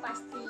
dong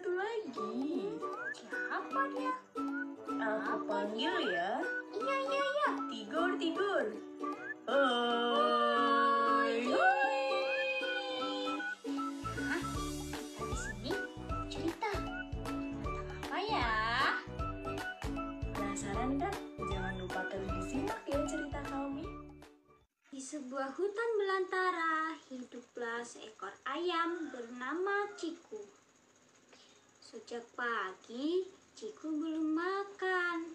satu lagi. Siapa dia? Aku panggil ya. Iya, iya, iya. Tigur, tigur. Hai. Hai. Nah, kita di sini cerita. Tentang apa ya? Penasaran kan? Jangan lupa terus disimak ya cerita kami. Di sebuah hutan belantara hiduplah seekor ayam bernama Ciku. Sejak pagi, Ciku belum makan.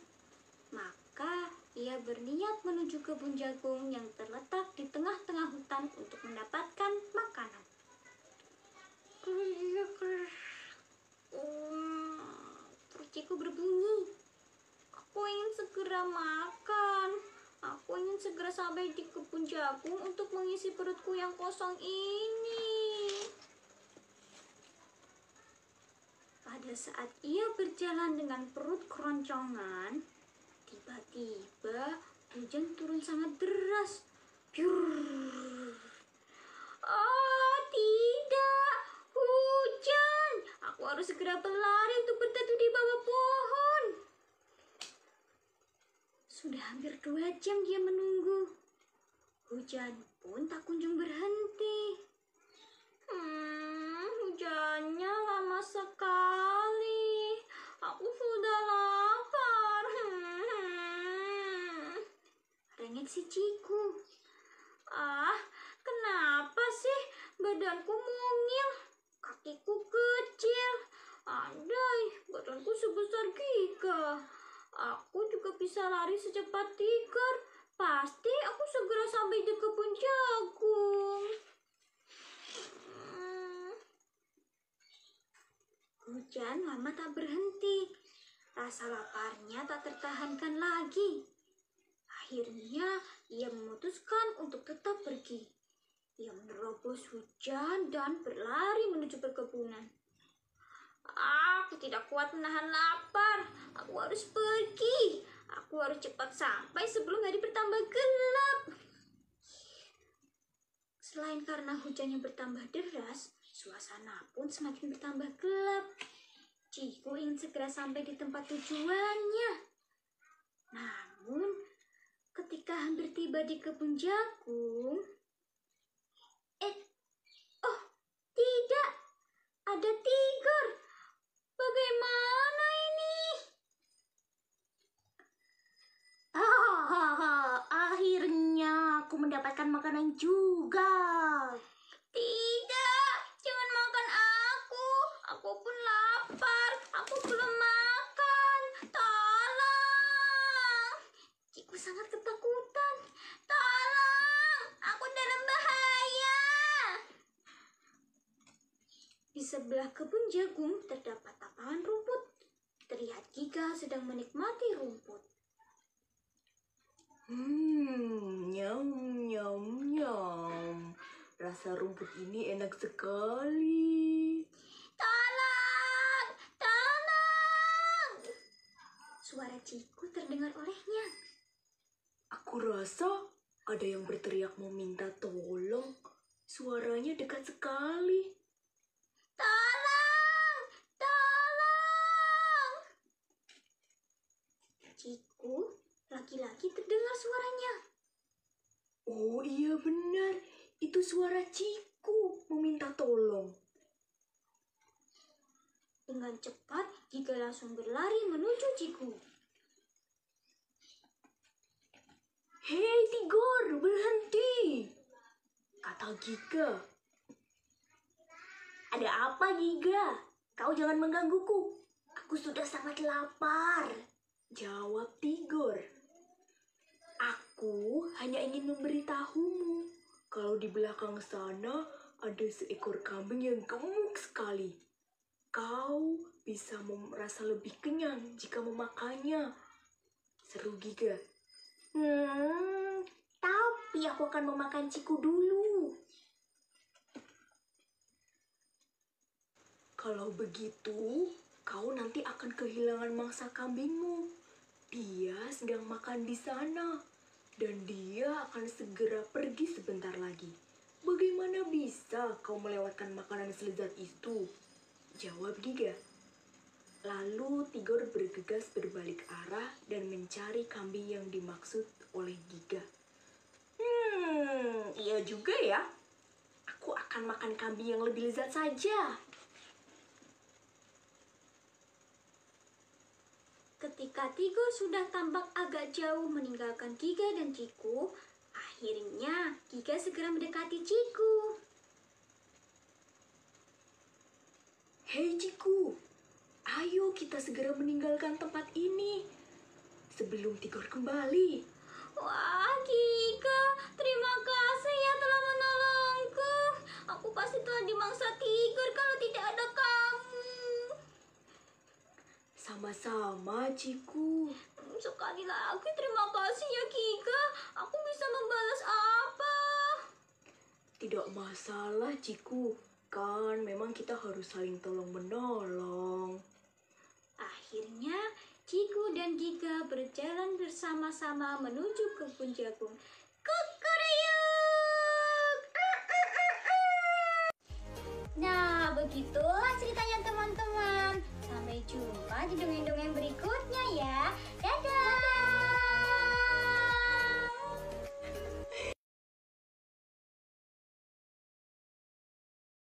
Maka ia berniat menuju kebun jagung yang terletak di tengah-tengah hutan untuk mendapatkan makanan. Hmm, Perut Ciku berbunyi. Aku ingin segera makan. Aku ingin segera sampai di kebun jagung untuk mengisi perutku yang kosong ini. Pada saat ia berjalan dengan perut keroncongan, tiba-tiba hujan turun sangat deras. Oh, tidak. Hujan. Aku harus segera berlari untuk berteduh di bawah pohon. Sudah hampir dua jam dia menunggu. Hujan pun tak kunjung berhenti. Hmm, hujannya lama sekali. Aku sudah lapar. Hmm. Rengek si Ciku. Ah, kenapa sih badanku mungil? Kakiku kecil. Andai badanku sebesar giga. Aku juga bisa lari secepat tiger. Pasti aku segera sampai di kebun jagung. Hmm. Hujan lama tak berhenti. Rasa laparnya tak tertahankan lagi. Akhirnya ia memutuskan untuk tetap pergi. Ia menerobos hujan dan berlari menuju perkebunan. Aku tidak kuat menahan lapar. Aku harus pergi. Aku harus cepat sampai sebelum hari bertambah gelap. Selain karena hujannya bertambah deras, suasana pun semakin bertambah gelap. Ciku ingin segera sampai di tempat tujuannya. Namun, ketika hampir tiba di kebun jagung, eh, oh, tidak, ada tiger. Bagaimana ini? Ah, akhirnya aku mendapatkan makanan juga. Tidak, jangan makan aku. Aku pun lapar. Aku belum makan. Tolong. Ciku sangat ketakutan. Tolong, aku dalam bahaya. Di sebelah kebun jagung terdapat tapangan rumput. Terlihat Giga sedang menikmati rumput. Hmm, nyam, nyam, nyam. Rasa rumput ini enak sekali. Tolong! Tolong! Suara Ciku terdengar olehnya. Aku rasa ada yang berteriak meminta tolong. Suaranya dekat sekali. Tolong! Tolong! Ciku, laki-laki terdengar suaranya. Oh iya benar, itu suara Ciku meminta tolong. Dengan cepat, Giga langsung berlari menuju Ciku. Hei Tigor, berhenti. kata Giga. Ada apa, Giga? Kau jangan menggangguku. Aku sudah sangat lapar. Jawab Tigor. Aku hanya ingin memberitahumu kalau di belakang sana ada seekor kambing yang gemuk sekali. Kau bisa merasa lebih kenyang jika memakannya. Seru Giga. Hmm, tapi aku akan memakan ciku dulu. Kalau begitu, kau nanti akan kehilangan mangsa kambingmu. Sedang makan di sana, dan dia akan segera pergi sebentar lagi. Bagaimana bisa kau melewatkan makanan selezat itu? Jawab Giga. Lalu Tigor bergegas berbalik arah dan mencari kambing yang dimaksud oleh Giga. Hmm, iya juga ya. Aku akan makan kambing yang lebih lezat saja. Ketika Tigo sudah tampak agak jauh meninggalkan Giga dan Ciku, akhirnya Giga segera mendekati Ciku. Hei Ciku, ayo kita segera meninggalkan tempat ini sebelum Tigor kembali. Wah, Giga, terima kasih ya telah menolongku. Aku pasti telah dimangsa Tigor kalau tidak ada kamu. Sama-sama Ciku. Sekali lagi terima kasih ya Giga. Aku bisa membalas apa? Tidak masalah Ciku, kan memang kita harus saling tolong menolong. Akhirnya, Ciku dan Giga berjalan bersama-sama menuju kebun jagung. Kukuruyuk! Nah, begitu lagi dongeng-dongeng berikut.